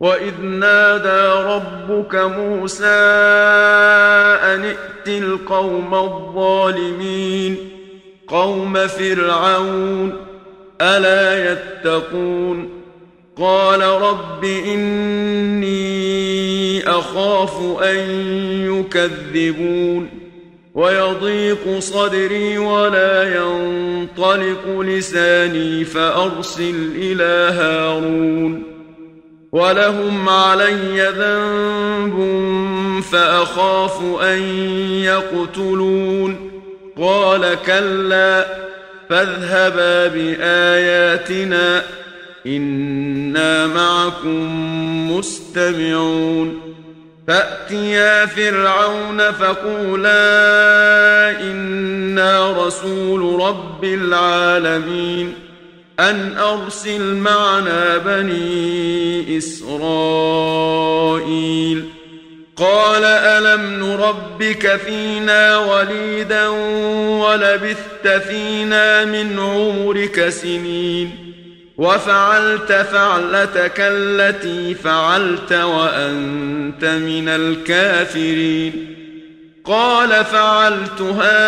وإذ نادى ربك موسى أن ائت القوم الظالمين قوم فرعون ألا يتقون قال رب إني أخاف أن يكذبون ويضيق صدري ولا ينطلق لساني فأرسل إلى هارون ولهم علي ذنب فأخاف أن يقتلون قال كلا فاذهبا بآياتنا إنا معكم مستمعون فأتيا فرعون فقولا إنا رسول رب العالمين أن أرسل معنا بني إسرائيل. قال ألم نربك فينا وليدا ولبثت فينا من عمرك سنين. وفعلت فعلتك التي فعلت وأنت من الكافرين. قال فعلتها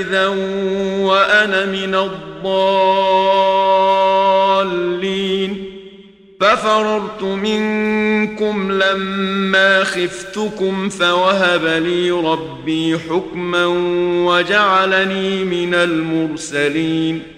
إذا وأنا من الضالين. ففررت منكم لما خفتكم فوهب لي ربي حكما وجعلني من المرسلين.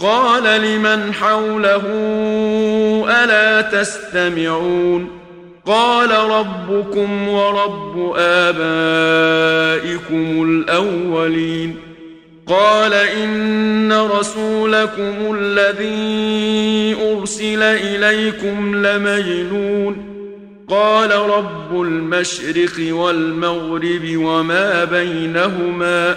قال لمن حوله ألا تستمعون قال ربكم ورب آبائكم الأولين قال إن رسولكم الذي أرسل إليكم لمجنون قال رب المشرق والمغرب وما بينهما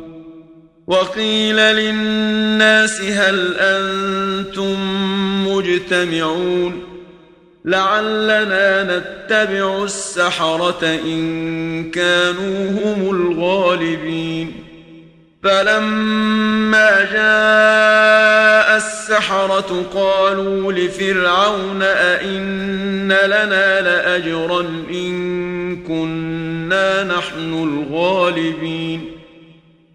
وقيل للناس هل أنتم مجتمعون لعلنا نتبع السحرة إن كانوا هم الغالبين فلما جاء السحرة قالوا لفرعون أئن لنا لأجرا إن كنا نحن الغالبين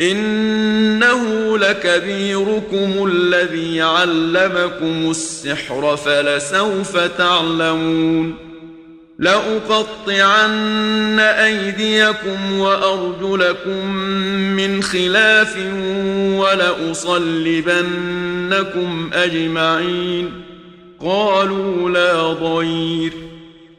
إنه لكبيركم الذي علمكم السحر فلسوف تعلمون لأقطعن أيديكم وأرجلكم من خلاف ولأصلبنكم أجمعين قالوا لا ضير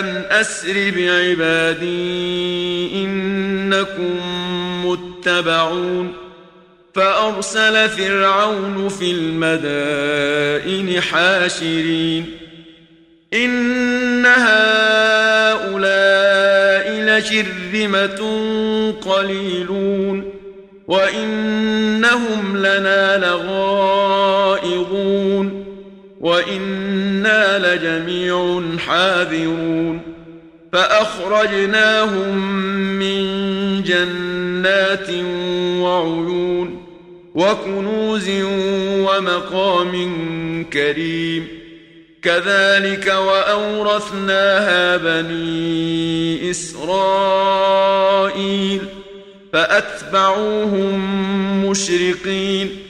أن أسر بعبادي إنكم متبعون فأرسل فرعون في المدائن حاشرين إن هؤلاء لشرذمة قليلون وإنهم لنا لغائظون وإنا لجميع حاذرون فأخرجناهم من جنات وعيون وكنوز ومقام كريم كذلك وأورثناها بني إسرائيل فأتبعوهم مشرقين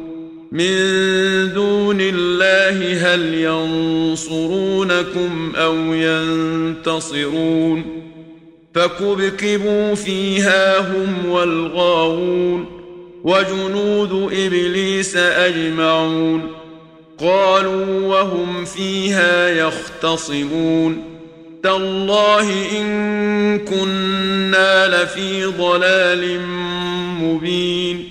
من دون الله هل ينصرونكم أو ينتصرون فكبكبوا فيها هم والغاوون وجنود إبليس أجمعون قالوا وهم فيها يختصمون تالله إن كنا لفي ضلال مبين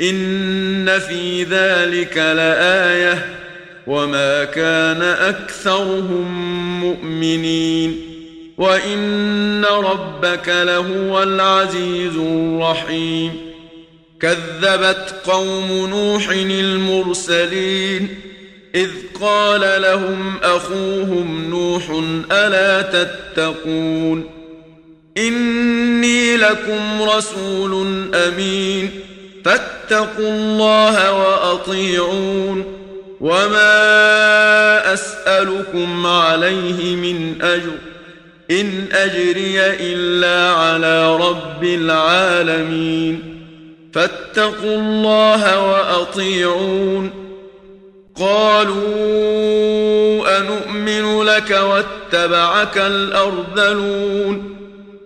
ان في ذلك لايه وما كان اكثرهم مؤمنين وان ربك لهو العزيز الرحيم كذبت قوم نوح المرسلين اذ قال لهم اخوهم نوح الا تتقون اني لكم رسول امين فاتقوا الله وأطيعون وما أسألكم عليه من أجر إن أجري إلا على رب العالمين فاتقوا الله وأطيعون قالوا انومن لك واتبعك الأرذلون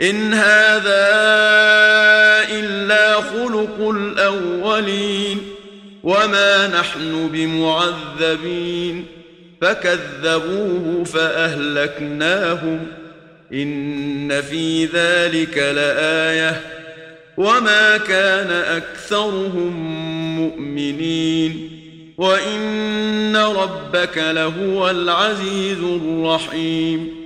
إن هذا إلا خلق الأولين وما نحن بمعذبين فكذبوه فأهلكناهم إن في ذلك لآية وما كان أكثرهم مؤمنين وإن ربك لهو العزيز الرحيم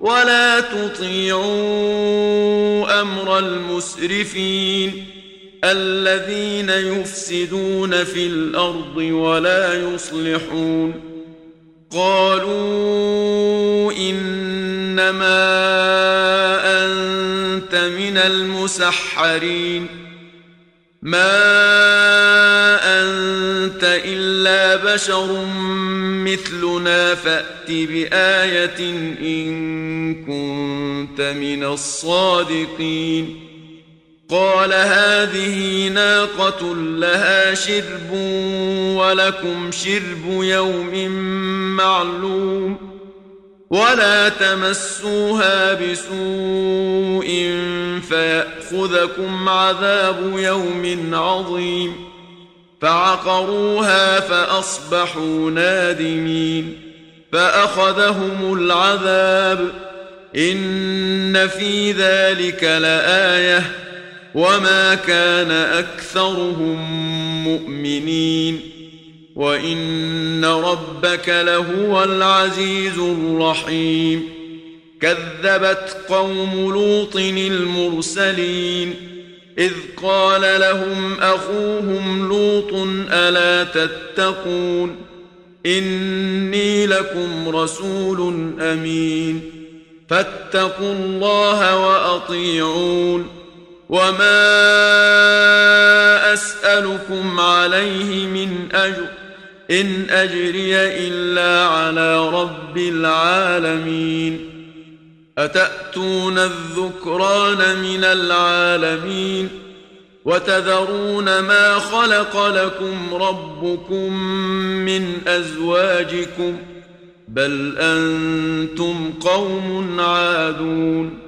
ولا تطيعوا أمر المسرفين الذين يفسدون في الأرض ولا يصلحون قالوا إنما أنت من المسحرين ما انت الا بشر مثلنا فات بايه ان كنت من الصادقين قال هذه ناقة لها شرب ولكم شرب يوم معلوم ولا تمسوها بسوء فيأخذكم عذاب يوم عظيم فعقروها فأصبحوا نادمين فأخذهم العذاب إن في ذلك لآيةٌ وما كان اكثرهم مؤمنين وان ربك لهو العزيز الرحيم كذبت قوم لوط المرسلين اذ قال لهم اخوهم لوط الا تتقون اني لكم رسول امين فاتقوا الله واطيعون وما اسالكم عليه من اجر إن أجري إلا على رب العالمين. أتأتون الذكران من العالمين؟ وتذرون ما خلق لكم ربكم من أزواجكم؟ بل أنتم قوم عادون.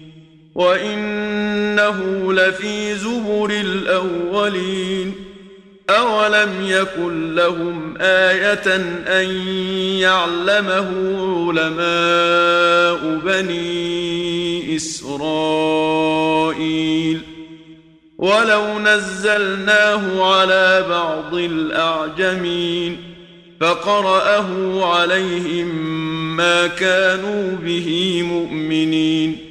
وانه لفي زبر الاولين اولم يكن لهم إيه ان يعلمه علماء بني اسرائيل ولو نزلناه على بعض الاعجمين فقراه عليهم ما كانوا به مؤمنين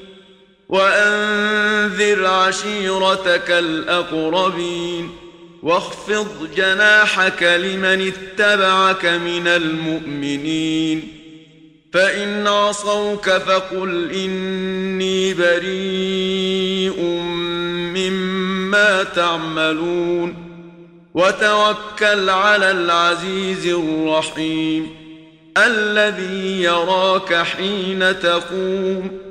وأنذر عشيرتك الأقربين واخفض جناحك لمن اتبعك من المؤمنين فإن عصوك فقل إني بريء مما تعملون وتوكل على العزيز الرحيم الذي يراك حين تقوم